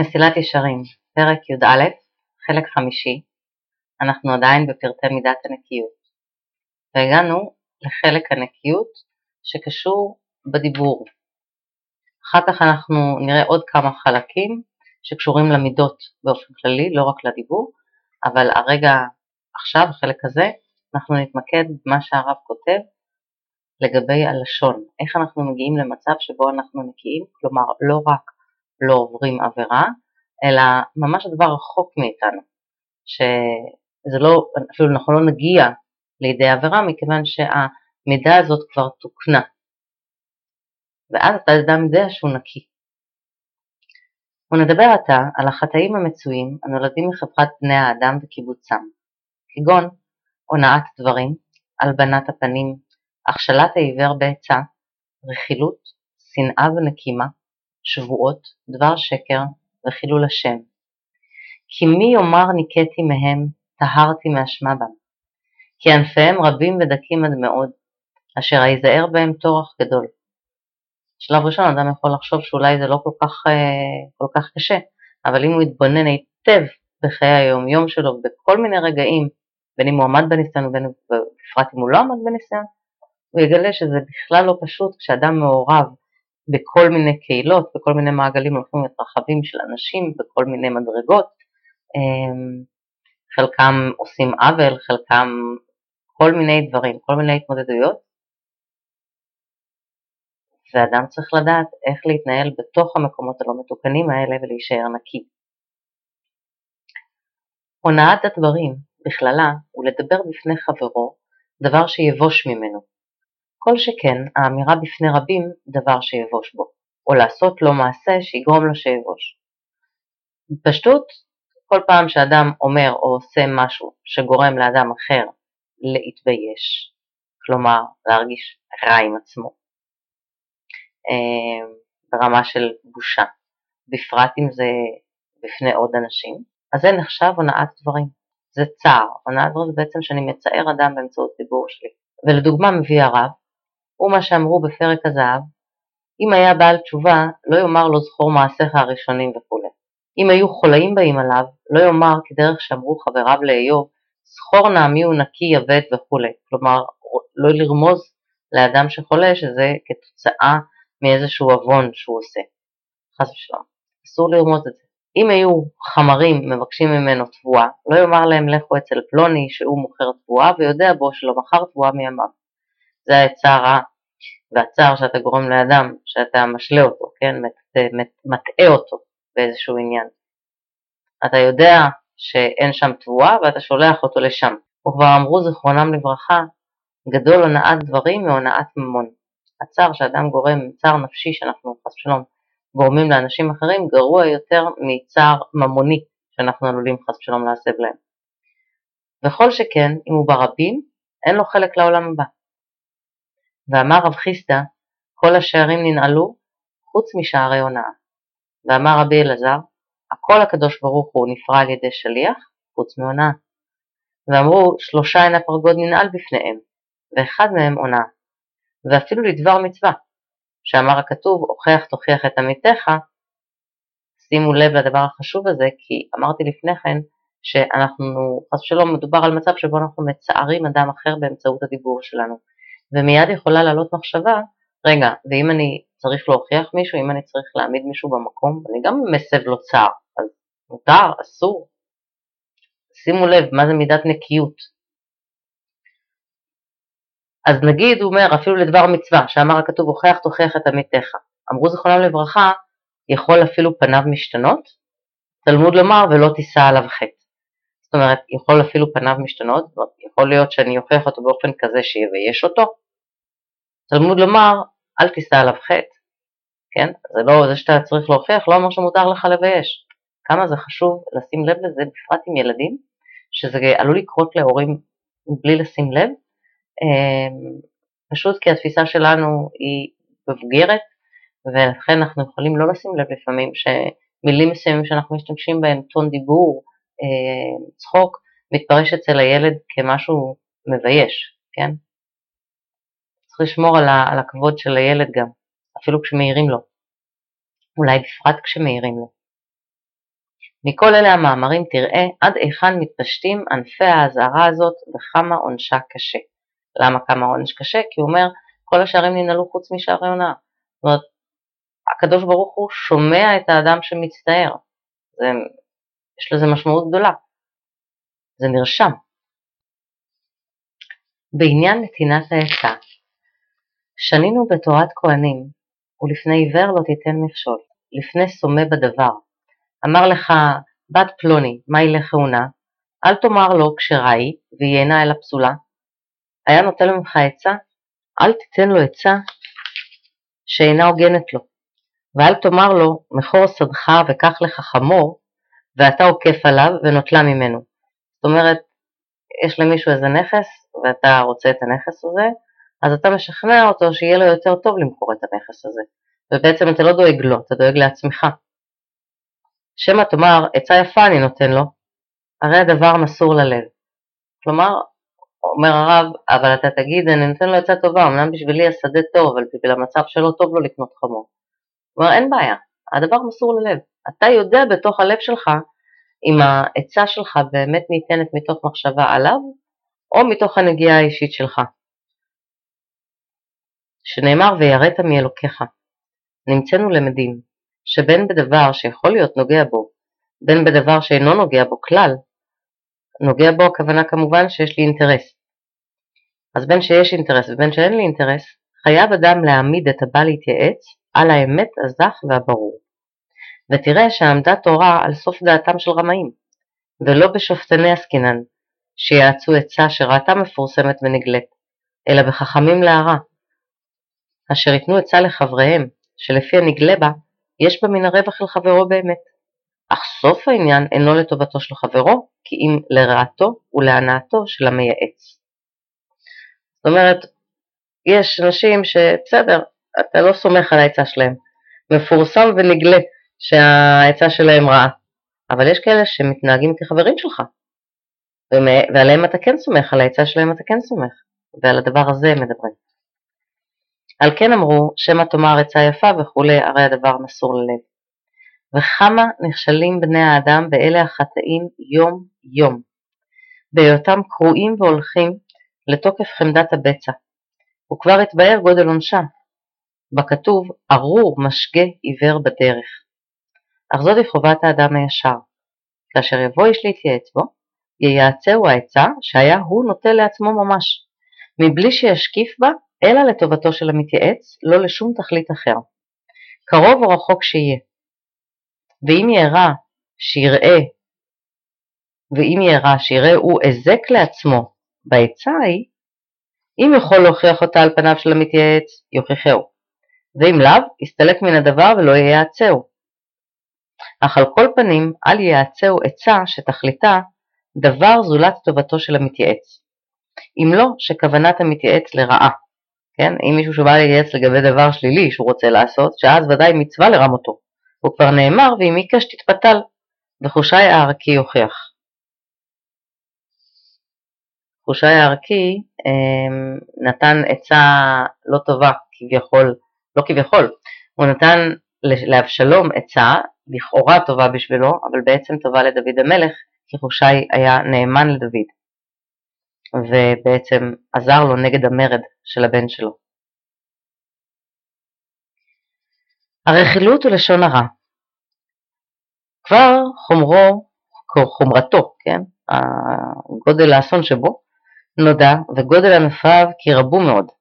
מסילת ישרים, פרק י"א, חלק חמישי, אנחנו עדיין בפרטי מידת הנקיות, והגענו לחלק הנקיות שקשור בדיבור. אחר כך אנחנו נראה עוד כמה חלקים שקשורים למידות באופן כללי, לא רק לדיבור, אבל הרגע עכשיו, החלק הזה, אנחנו נתמקד במה שהרב כותב לגבי הלשון, איך אנחנו מגיעים למצב שבו אנחנו נקיים, כלומר לא רק לא עוברים עבירה, אלא ממש הדבר רחוק מאיתנו, שזה לא, אפילו אנחנו לא נגיע לידי עבירה מכיוון שהמידה הזאת כבר תוקנה, ואז אתה אדם יודע שהוא נקי. ונדבר עתה על החטאים המצויים הנולדים מחברת בני האדם וקיבוצם, כגון הונאת דברים, הלבנת הפנים, הכשלת העיוור בעצה, רכילות, שנאה ונקימה, שבועות, דבר שקר וחילול השם. כי מי יאמר ניקיתי מהם, טהרתי מאשמה בם. כי ענפיהם רבים ודקים עד מאוד, אשר היזהר בהם טורח גדול. בשלב ראשון אדם יכול לחשוב שאולי זה לא כל כך, אה, כל כך קשה, אבל אם הוא יתבונן היטב בחיי היום-יום שלו, בכל מיני רגעים, בין אם הוא עמד בניסיון ובין בפרט אם הוא לא עמד בניסיון, הוא יגלה שזה בכלל לא פשוט כשאדם מעורב בכל מיני קהילות, בכל מיני מעגלים הולכים ומתרחבים של אנשים, בכל מיני מדרגות, אמ, חלקם עושים עוול, חלקם כל מיני דברים, כל מיני התמודדויות, ואדם צריך לדעת איך להתנהל בתוך המקומות הלא מתוקנים האלה ולהישאר נקי. הונאת הדברים בכללה הוא לדבר בפני חברו דבר שיבוש ממנו, כל שכן האמירה בפני רבים דבר שיבוש בו, או לעשות לו מעשה שיגרום לו שיבוש. בפשטות, כל פעם שאדם אומר או עושה משהו שגורם לאדם אחר להתבייש, כלומר להרגיש רע עם עצמו, אה, ברמה של בושה, בפרט אם זה בפני עוד אנשים, אז זה נחשב הונאת דברים. זה צער, הונאת דברים זה בעצם שאני מצער אדם באמצעות דיבור שלי. ולדוגמה מביא הרב, הוא מה שאמרו בפרק הזהב, אם היה בעל תשובה, לא יאמר לו זכור מעשיך הראשונים וכו'. אם היו חולאים באים עליו, לא יאמר כדרך שאמרו חבריו לאיוב, זכור נא מי הוא נקי יבד וכו'. כלומר, לא לרמוז לאדם שחולה שזה כתוצאה מאיזשהו עוון שהוא עושה. חס ושלום. אסור לרמוז את זה. אם היו חמרים מבקשים ממנו תבואה, לא יאמר להם לכו אצל פלוני שהוא מוכר תבואה ויודע בו שלא מכר תבואה מימיו. זה העצה הרעה והצער שאתה גורם לאדם, שאתה משלה אותו, כן, מטעה אותו באיזשהו עניין. אתה יודע שאין שם תבואה ואתה שולח אותו לשם. וכבר אמרו זיכרונם לברכה, גדול הונאת דברים מהונאת ממון. הצער שאדם גורם, צער נפשי שאנחנו חס ושלום גורמים לאנשים אחרים, גרוע יותר מצער ממוני שאנחנו עלולים חס ושלום להסב להם. וכל שכן, אם הוא ברבים, אין לו חלק לעולם הבא. ואמר רב חיסדא, כל השערים ננעלו חוץ משערי הונאה. ואמר רבי אלעזר, הכל הקדוש ברוך הוא נפרע על ידי שליח, חוץ מהונאה. ואמרו, שלושה אין הפרגוד ננעל בפניהם, ואחד מהם הונאה. ואפילו לדבר מצווה, שאמר הכתוב, הוכח תוכיח את עמיתך, שימו לב לדבר החשוב הזה, כי אמרתי לפני כן שאנחנו, חס ושלום, מדובר על מצב שבו אנחנו מצערים אדם אחר באמצעות הדיבור שלנו. ומיד יכולה לעלות מחשבה, רגע, ואם אני צריך להוכיח מישהו, אם אני צריך להעמיד מישהו במקום, אני גם מסב לו צער, אז מותר, אסור. שימו לב, מה זה מידת נקיות. אז נגיד, הוא אומר, אפילו לדבר מצווה, שאמר הכתוב, הוכח תוכיח את עמיתך. אמרו זכרונם לברכה, יכול אפילו פניו משתנות? תלמוד לומר, ולא תישא עליו חטא. זאת אומרת, יכול אפילו פניו משתנות, יכול להיות שאני אוכיח אותו באופן כזה שיבייש אותו. תלמוד לומר, אל תישא עליו חטא, כן? זה לא, זה שאתה צריך להוכיח לא אומר שמותר לך לבייש. כמה זה חשוב לשים לב לזה, בפרט עם ילדים, שזה עלול לקרות להורים בלי לשים לב, אמ, פשוט כי התפיסה שלנו היא מבוגרת, ולכן אנחנו יכולים לא לשים לב לפעמים שמילים מסוימים שאנחנו משתמשים בהם, טון דיבור, צחוק, מתפרש אצל הילד כמשהו מבייש, כן? צריך לשמור על, ה, על הכבוד של הילד גם, אפילו כשמעירים לו, אולי בפרט כשמעירים לו. מכל אלה המאמרים תראה עד היכן מתפשטים ענפי האזהרה הזאת וכמה עונשה קשה. למה כמה עונש קשה? כי הוא אומר כל השערים ננעלו חוץ משערי הונאה. זאת אומרת, הקדוש ברוך הוא שומע את האדם שמצטער. זה, יש לזה משמעות גדולה. זה נרשם. בעניין נתינת העצה, שנינו בתורת כהנים, ולפני עיוור לא תיתן מכשול, לפני סומה בדבר. אמר לך, בת פלוני, מה ילך כהונה? אל תאמר לו כשרה היא, והיא אינה אלא פסולה. היה נותן ממך עצה? אל תיתן לו עצה שאינה הוגנת לו. ואל תאמר לו, מכור שדך וקח לך חמור, ואתה עוקף עליו ונוטלה ממנו. זאת אומרת, יש למישהו איזה נכס, ואתה רוצה את הנכס הזה, אז אתה משכנע אותו שיהיה לו יותר טוב למכור את הנכס הזה. ובעצם אתה לא דואג לו, אתה דואג לעצמך. שמא תאמר, עצה יפה אני נותן לו, הרי הדבר מסור ללב. כלומר, אומר הרב, אבל אתה תגיד, אני נותן לו עצה טובה, אמנם בשבילי השדה טוב, אבל בשביל המצב שלו טוב לו לקנות חמור. אומר, אין בעיה, הדבר מסור ללב. אתה יודע בתוך הלב שלך אם העצה שלך באמת ניתנת מתוך מחשבה עליו, או מתוך הנגיעה האישית שלך. שנאמר ויראת מאלוקיך. נמצאנו למדים, שבין בדבר שיכול להיות נוגע בו, בין בדבר שאינו נוגע בו כלל, נוגע בו הכוונה כמובן שיש לי אינטרס. אז בין שיש אינטרס ובין שאין לי אינטרס, חייב אדם להעמיד את הבא להתייעץ על האמת הזך והברור. ותראה שעמדה תורה על סוף דעתם של רמאים, ולא בשופטני עסקינן, שיעצו עצה שראתה מפורסמת ונגלית, אלא בחכמים להרע, אשר ייתנו עצה לחבריהם, שלפי הנגלה בה, יש בה מן הרווח אל חברו באמת. אך סוף העניין אינו לטובתו של חברו, כי אם לרעתו ולהנאתו של המייעץ. זאת אומרת, יש אנשים שבסדר, אתה לא סומך על העצה שלהם. מפורסם ונגלה שהעצה שלהם רעה, אבל יש כאלה שמתנהגים כחברים שלך, ועליהם אתה כן סומך, על העצה שלהם אתה כן סומך, ועל הדבר הזה הם מדברים. על כן אמרו, שמא תאמר עצה יפה וכולי, הרי הדבר מסור ללב. וכמה נכשלים בני האדם באלה החטאים יום יום, בהיותם קרועים והולכים לתוקף חמדת הבצע, וכבר התבאר גודל עונשה. בכתוב, ארור משגה עיוור בדרך. אך זאתי חובת האדם הישר. כאשר יבוא איש להתייעץ בו, ייעצהו העצה שהיה הוא נוטה לעצמו ממש, מבלי שישקיף בה אלא לטובתו של המתייעץ, לא לשום תכלית אחר. קרוב או רחוק שיהיה. ואם יראה שיראה, ואם יראה שיראה הוא הזק לעצמו בעצה ההיא, אם יכול להוכיח אותה על פניו של המתייעץ, יוכיחהו. ואם לאו, יסתלק מן הדבר ולא ייעצהו. אך על כל פנים, אל ייעצהו עצה שתכליתה דבר זולת טובתו של המתייעץ. אם לא, שכוונת המתייעץ לרעה. כן? אם מישהו שבא לייעץ לגבי דבר שלילי שהוא רוצה לעשות, שאז ודאי מצווה לרמותו. הוא כבר נאמר, ואם עיקש תתפתל, וחושי הערכי יוכיח. חושי הערכי אה, נתן עצה לא טובה, כביכול, לא כביכול, הוא נתן לאבשלום עצה, לכאורה טובה בשבילו, אבל בעצם טובה לדוד המלך, כי חושי היה נאמן לדוד. ובעצם עזר לו נגד המרד של הבן שלו. הרכילות הוא לשון הרע. כבר חומרו, חומרתו, כן, גודל האסון שבו, נודע, וגודל ענפיו כי רבו מאוד.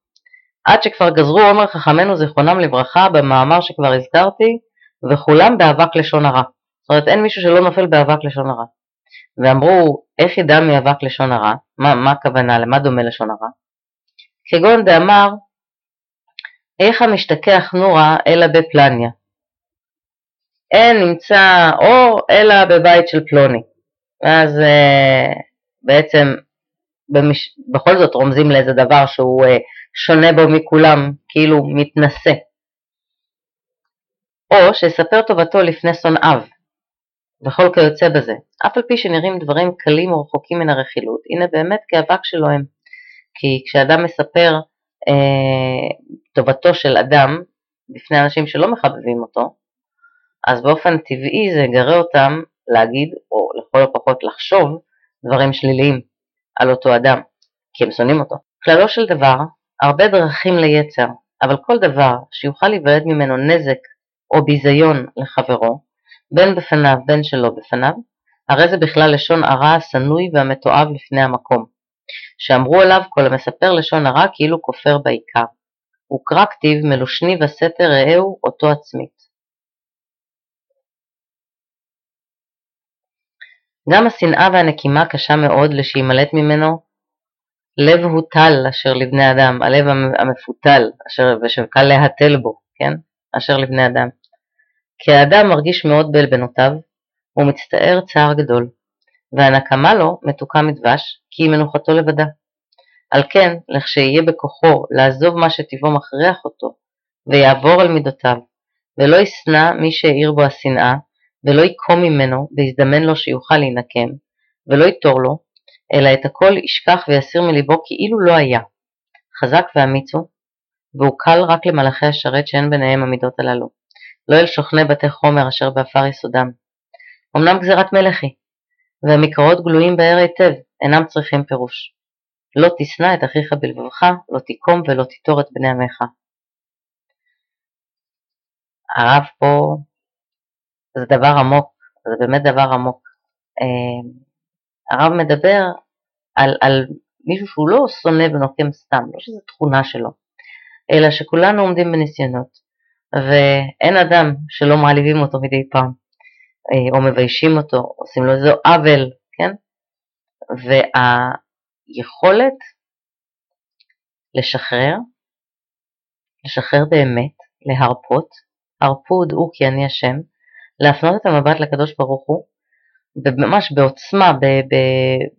עד שכבר גזרו עומר חכמינו זיכרונם לברכה במאמר שכבר הזכרתי, וכולם באבק לשון הרע. זאת אומרת, אין מישהו שלא נופל באבק לשון הרע. ואמרו, איך ידע מאבק לשון הרע? מה, מה הכוונה? למה דומה לשון הרע? כגון דאמר, איך המשתכח נורה אלא בפלניה. אין נמצא אור אלא בבית של פלוני. ואז אה, בעצם במש... בכל זאת רומזים לאיזה דבר שהוא אה, שונה בו מכולם, כאילו מתנשא. או שיספר טובתו לפני שונאיו, וכל כיוצא בזה, אף על פי שנראים דברים קלים או רחוקים מן הרכילות, הנה באמת כאבק שלו הם. כי כשאדם מספר אה, טובתו של אדם בפני אנשים שלא מחבבים אותו, אז באופן טבעי זה יגרה אותם להגיד, או לכל הפחות לחשוב, דברים שליליים על אותו אדם, כי הם שונאים אותו. כללו של דבר, הרבה דרכים ליצר, אבל כל דבר שיוכל להיוולד ממנו נזק או ביזיון לחברו, בין בפניו בין שלא בפניו, הרי זה בכלל לשון הרע השנוי והמתועב לפני המקום, שאמרו עליו כל המספר לשון הרע כאילו כופר בעיקר. וקרא כתיב מלושני וסתר רעהו אותו עצמית. גם השנאה והנקימה קשה מאוד לשימלט ממנו לב הוא טל אשר לבני אדם, הלב המפותל אשר ושקל להתל בו, כן? אשר לבני אדם. כי האדם מרגיש מאוד בעלבנותיו, הוא מצטער צער גדול, והנקמה לו מתוקה מדבש, כי היא מנוחתו לבדה. על כן, לכשיהיה בכוחו לעזוב מה שטבעו מכריח אותו, ויעבור על מידותיו, ולא ישנא מי שהעיר בו השנאה, ולא יקום ממנו, ויזדמן לו שיוכל להינקם, ולא יתור לו, אלא את הכל ישכח ויסיר מליבו כאילו לא היה. חזק ואמיץ הוא, והוא קל רק למלאכי השרת שאין ביניהם המידות הללו. לא אל שוכני בתי חומר אשר באפר יסודם. אמנם גזירת מלך היא, והמקראות גלויים באר היטב, אינם צריכים פירוש. לא תשנא את אחיך בלבבך, לא תיקום ולא תיטור את בני עמך. הרב פה זה דבר עמוק, זה באמת דבר עמוק. הרב מדבר על, על מישהו שהוא לא שונא ונוקם סתם, לא שזו תכונה שלו, אלא שכולנו עומדים בניסיונות, ואין אדם שלא מעליבים אותו מדי פעם, אה, או מביישים אותו, עושים לו איזה עוול, כן? והיכולת לשחרר, לשחרר באמת, להרפות, הרפו ודעו כי אני השם, להפנות את המבט לקדוש ברוך הוא, ממש בעוצמה,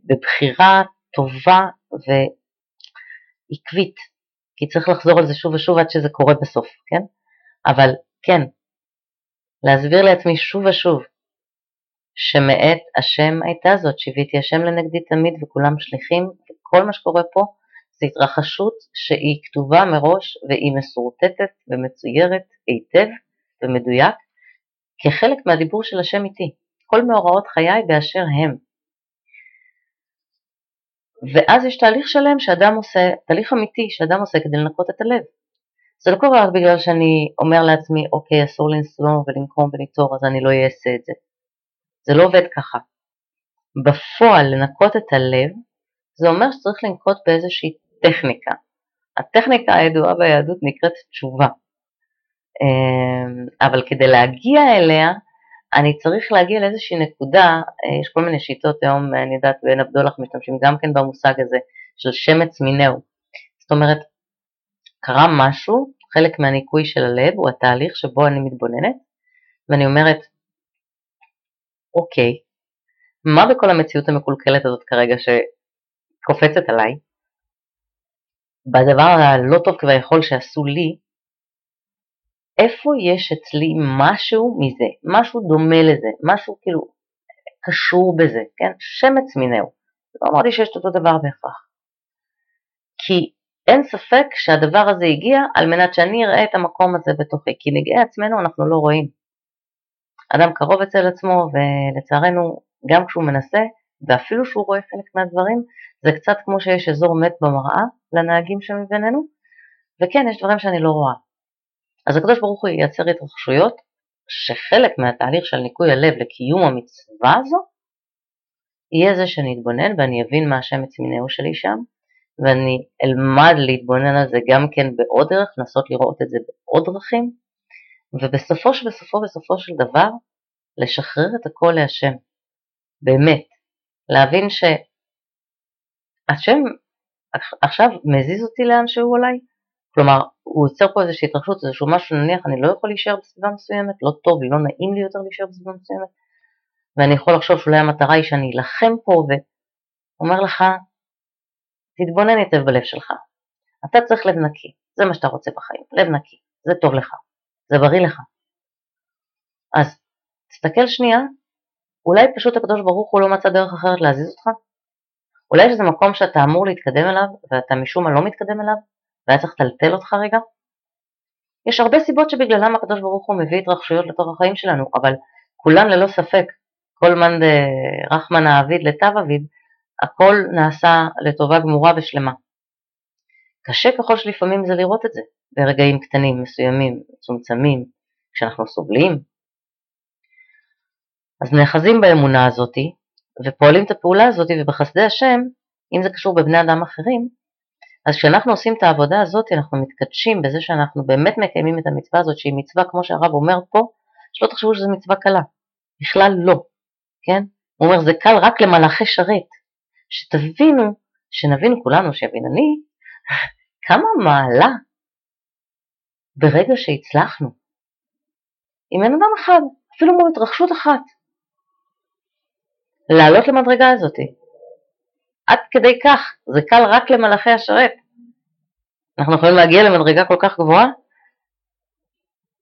בבחירה טובה ועקבית, כי צריך לחזור על זה שוב ושוב עד שזה קורה בסוף, כן? אבל כן, להסביר לעצמי שוב ושוב שמאת השם הייתה זאת, שיוויתי השם לנגדי תמיד וכולם שליחים, וכל מה שקורה פה זה התרחשות שהיא כתובה מראש והיא מסורטטת ומצוירת היטב ומדויק כחלק מהדיבור של השם איתי. כל מאורעות חיי באשר הם. ואז יש תהליך שלם שאדם עושה, תהליך אמיתי שאדם עושה כדי לנקות את הלב. זה לא קורה רק בגלל שאני אומר לעצמי, אוקיי, אסור לנסוע ולנקום וליצור, אז אני לא אעשה את זה. זה לא עובד ככה. בפועל לנקות את הלב, זה אומר שצריך לנקוט באיזושהי טכניקה. הטכניקה הידועה ביהדות נקראת תשובה. אמ, אבל כדי להגיע אליה, אני צריך להגיע לאיזושהי נקודה, אה, יש כל מיני שיטות היום, אני יודעת, בעין הבדולח משתמשים גם כן במושג הזה של שמץ מינהו. זאת אומרת, קרה משהו, חלק מהניקוי של הלב הוא התהליך שבו אני מתבוננת, ואני אומרת, אוקיי, מה בכל המציאות המקולקלת הזאת כרגע שקופצת עליי, בדבר הלא טוב כביכול שעשו לי, איפה יש אצלי משהו מזה, משהו דומה לזה, משהו כאילו קשור בזה, כן? שמץ מינהו. לא אמרתי שיש אותו דבר בהכרח. כי אין ספק שהדבר הזה הגיע על מנת שאני אראה את המקום הזה בתוכי, כי נגעי עצמנו אנחנו לא רואים. אדם קרוב אצל עצמו, ולצערנו, גם כשהוא מנסה, ואפילו שהוא רואה חלק מהדברים, זה קצת כמו שיש אזור מת במראה לנהגים שמבינינו, וכן, יש דברים שאני לא רואה. אז הקדוש ברוך הוא ייצר התרחשויות שחלק מהתהליך של ניקוי הלב לקיום המצווה הזו יהיה זה שאני אתבונן ואני אבין מה השם מצמינהו שלי שם ואני אלמד להתבונן על זה גם כן בעוד דרך, לנסות לראות את זה בעוד דרכים ובסופו של בסופו בסופו של דבר לשחרר את הכל להשם, באמת, להבין שהשם עכשיו מזיז אותי לאן שהוא אולי, כלומר, הוא יוצר פה איזושהי התרחשות, איזשהו משהו, נניח אני לא יכול להישאר בסביבה מסוימת, לא טוב לי, לא נעים לי יותר להישאר בסביבה מסוימת, ואני יכול לחשוב שאולי המטרה היא שאני אלחם פה, ואומר לך, תתבונן היטב בלב שלך. אתה צריך לב נקי, זה מה שאתה רוצה בחיים, לב נקי, זה טוב לך, זה בריא לך. אז תסתכל שנייה, אולי פשוט הקדוש ברוך הוא לא מצא דרך אחרת להזיז אותך? אולי יש איזה מקום שאתה אמור להתקדם אליו, ואתה משום מה לא מתקדם אליו, והיה צריך לטלטל אותך רגע? יש הרבה סיבות שבגללם הקדוש ברוך הוא מביא התרחשויות לתוך החיים שלנו, אבל כולן ללא ספק כל מאן דרחמן האביד לטב אביד, הכל נעשה לטובה גמורה ושלמה. קשה ככל שלפעמים זה לראות את זה, ברגעים קטנים מסוימים, מצומצמים, כשאנחנו סובלים. אז נאחזים באמונה הזאתי, ופועלים את הפעולה הזאתי, ובחסדי השם, אם זה קשור בבני אדם אחרים, אז כשאנחנו עושים את העבודה הזאת, אנחנו מתקדשים בזה שאנחנו באמת מקיימים את המצווה הזאת, שהיא מצווה, כמו שהרב אומר פה, שלא תחשבו שזו מצווה קלה, בכלל לא, כן? הוא אומר, זה קל רק למלאכי שרת, שתבינו, שנבין כולנו, שיבין אני, כמה מעלה ברגע שהצלחנו. עם בן אדם אחד, אפילו מול התרחשות אחת. לעלות למדרגה הזאת. עד כדי כך, זה קל רק למלאכי השרת. אנחנו יכולים להגיע למדרגה כל כך גבוהה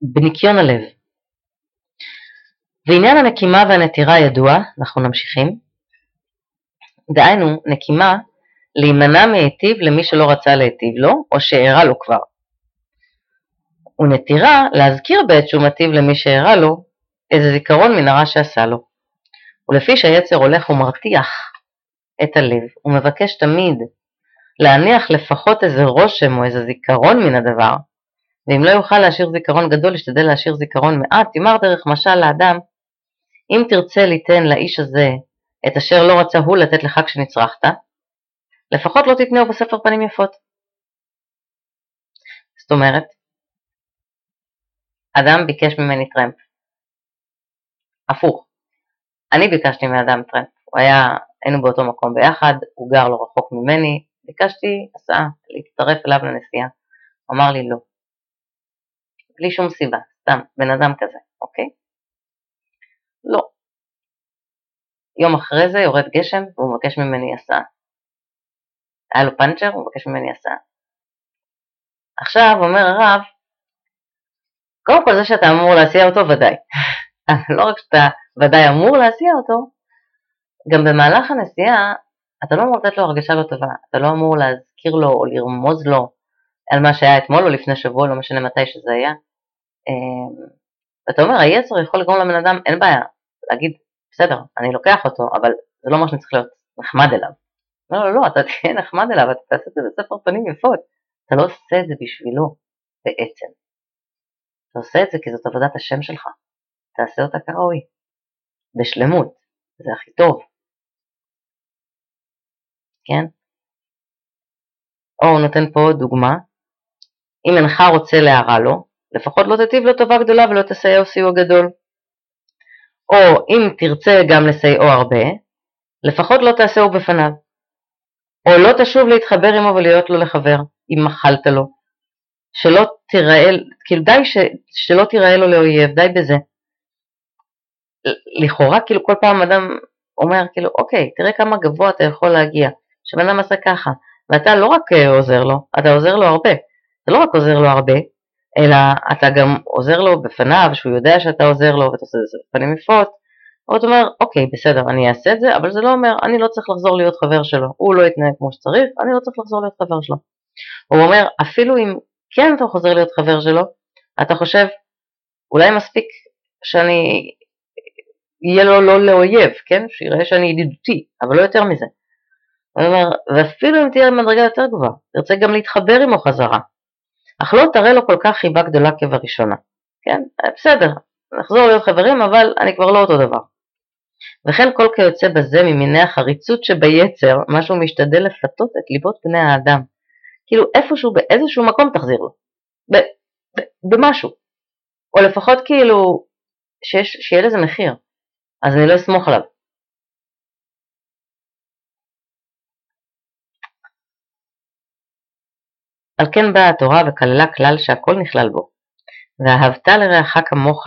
בניקיון הלב. ועניין הנקימה והנטירה ידוע, אנחנו ממשיכים. דהיינו, נקימה, להימנע מהיטיב למי שלא רצה להיטיב לו, או שאירע לו כבר. ונטירה, להזכיר בעת שהוא מטיב למי שאירע לו, איזה זיכרון מן הרע שעשה לו. ולפי שהיצר הולך ומרתיח את הלב, הוא מבקש תמיד להניח לפחות איזה רושם או איזה זיכרון מן הדבר, ואם לא יוכל להשאיר זיכרון גדול, ישתדל להשאיר זיכרון מעט, יאמר דרך משל לאדם, אם תרצה ליתן לאיש הזה את אשר לא רצה הוא לתת לך כשנצרכת, לפחות לא תתנהו בספר פנים יפות. זאת אומרת, אדם ביקש ממני טרמפ. הפוך, אני ביקשתי מאדם טרמפ, הוא היה, היינו באותו מקום ביחד, הוא גר לא רחוק ממני, ביקשתי הסעה, להצטרף אליו לנסיעה. הוא אמר לי לא. בלי שום סיבה, סתם, בן אדם כזה, אוקיי? לא. יום אחרי זה יורד גשם והוא מבקש ממני הסעה. היה לו פאנצ'ר, הוא מבקש ממני הסעה. עכשיו אומר הרב, קודם כל זה שאתה אמור להסיע אותו ודאי. לא רק שאתה ודאי אמור להסיע אותו, גם במהלך הנסיעה אתה לא אמור לתת לו הרגשה לא טובה, אתה לא אמור להזכיר לו או לרמוז לו על מה שהיה אתמול או לפני שבוע, לא משנה מתי שזה היה. אמ, ואתה אומר, היצר יכול לגרום לבן אדם, אין בעיה, להגיד, בסדר, אני לוקח אותו, אבל זה לא אומר שאני צריך להיות נחמד אליו. לא, לא, לא, אתה תהיה נחמד אליו, אתה תעשה את זה בספר פנים יפות. אתה לא עושה את זה בשבילו, בעצם. אתה עושה את זה כי זאת עבודת השם שלך. תעשה אותה כראוי, בשלמות, זה הכי טוב. כן? או הוא נותן פה עוד דוגמה, אם אינך רוצה להרע לו, לפחות לא תטיב לו טובה גדולה ולא תסייעו סיוע גדול. או אם תרצה גם לסייעו הרבה, לפחות לא תעשהו בפניו. או לא תשוב להתחבר עמו ולהיות לו לחבר, אם מחלת לו. שלא תיראה, כאילו די ש, שלא תיראה לו לאויב, די בזה. לכאורה כאילו כל פעם אדם אומר כאילו אוקיי, תראה כמה גבוה אתה יכול להגיע. שבן אדם עשה ככה, ואתה לא רק אה, עוזר לו, אתה עוזר לו הרבה. אתה לא רק עוזר לו הרבה, אלא אתה גם עוזר לו בפניו, שהוא יודע שאתה עוזר לו ואתה עושה את זה בפנים יפות, או אומר, אוקיי, בסדר, אני אעשה את זה, אבל זה לא אומר, אני לא צריך לחזור להיות חבר שלו, הוא לא יתנהג כמו שצריך, אני לא צריך לחזור להיות חבר שלו. הוא אומר, אפילו אם כן אתה חוזר להיות חבר שלו, אתה חושב, אולי מספיק שאני יהיה לו לא לאויב, כן? שיראה שאני ידידותי, אבל לא יותר מזה. הוא אומר, ואפילו אם תהיה מדרגה יותר גבוהה, תרצה גם להתחבר עמו חזרה, אך לא תראה לו כל כך חיבה גדולה כבראשונה. כן, בסדר, נחזור להיות חברים, אבל אני כבר לא אותו דבר. וכן כל כיוצא בזה ממיני החריצות שביצר, מה שהוא משתדל לפתות את ליבות בני האדם. כאילו איפשהו, באיזשהו מקום תחזיר לו. ב- ב- במשהו. או לפחות כאילו, שיש, שיהיה לזה מחיר. אז אני לא אסמוך עליו. על כן באה התורה וכללה כלל שהכל נכלל בו. ואהבת לרעך כמוך,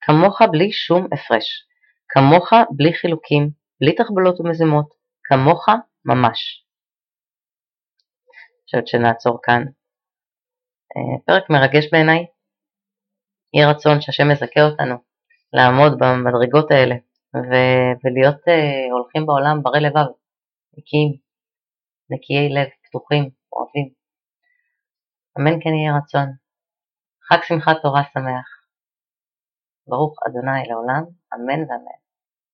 כמוך בלי שום הפרש, כמוך בלי חילוקים, בלי תחבולות ומזימות, כמוך ממש. חושבת שנעצור כאן. אה, פרק מרגש בעיניי. יהי רצון שהשם יזכה אותנו לעמוד במדרגות האלה ו- ולהיות uh, הולכים בעולם ברי לבב, נקיים, נקיי לב, פתוחים, אוהבים. אמן כן יהי רצון. חג שמחת תורה שמח. ברוך אדוני לעולם, אמן ואמן.